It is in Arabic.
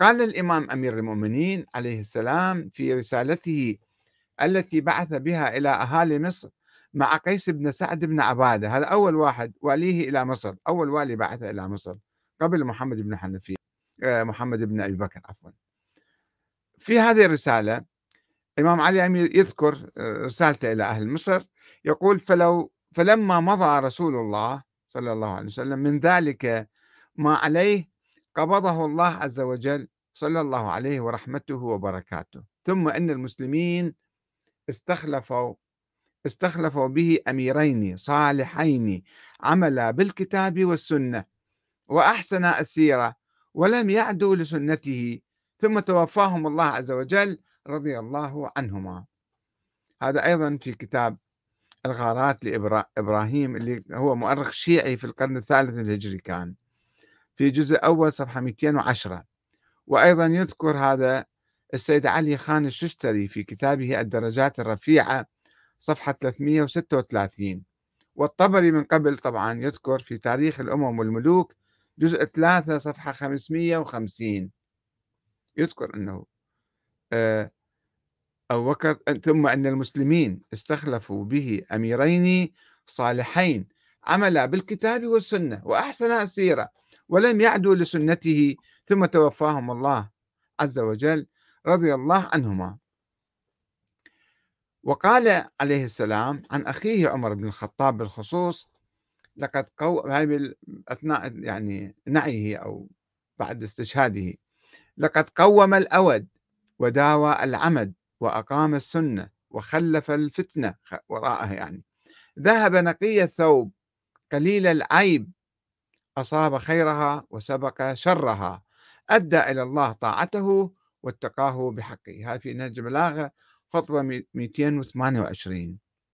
وقال الإمام أمير المؤمنين عليه السلام في رسالته التي بعث بها إلى أهالي مصر مع قيس بن سعد بن عبادة. هذا أول واحد واليه إلى مصر أول والي بعث إلى مصر قبل محمد بن حنفية آه، محمد بن أبي بكر عفوا. في هذه الرسالة الإمام علي أمير يذكر آه، رسالته إلى أهل مصر يقول فلو فلما مضى رسول الله صلى الله عليه وسلم من ذلك ما عليه قبضه الله عز وجل صلى الله عليه ورحمته وبركاته. ثم أن المسلمين استخلفوا استخلفوا به أميرين صالحين عملا بالكتاب والسنة وأحسن السيره ولم يعدوا لسنته ثم توفاهم الله عز وجل رضي الله عنهما. هذا أيضا في كتاب الغارات لابراهيم اللي هو مؤرخ شيعي في القرن الثالث الهجري كان. في جزء أول صفحة 210 وأيضا يذكر هذا السيد علي خان الششتري في كتابه الدرجات الرفيعة صفحة 336 والطبري من قبل طبعا يذكر في تاريخ الأمم والملوك جزء 3 صفحة 550 يذكر أنه آه، أو بكر ثم أن المسلمين استخلفوا به أميرين صالحين. عملا بالكتاب والسنة وأحسن السيرة. ولم يعدوا لسنته ثم توفاهم الله عز وجل رضي الله عنهما. وقال عليه السلام عن أخيه عمر بن الخطاب بالخصوص لقد قو أثناء يعني نعيه أو بعد استشهاده لقد قوم الأود وداوى العمد وأقام السنة وخلف الفتنة وراءه يعني ذهب نقي الثوب قليل العيب أصاب خيرها وسبق شرها. أدى إلى الله طاعته واتقاه بحقه. هذه في نهج البلاغة خطوة 228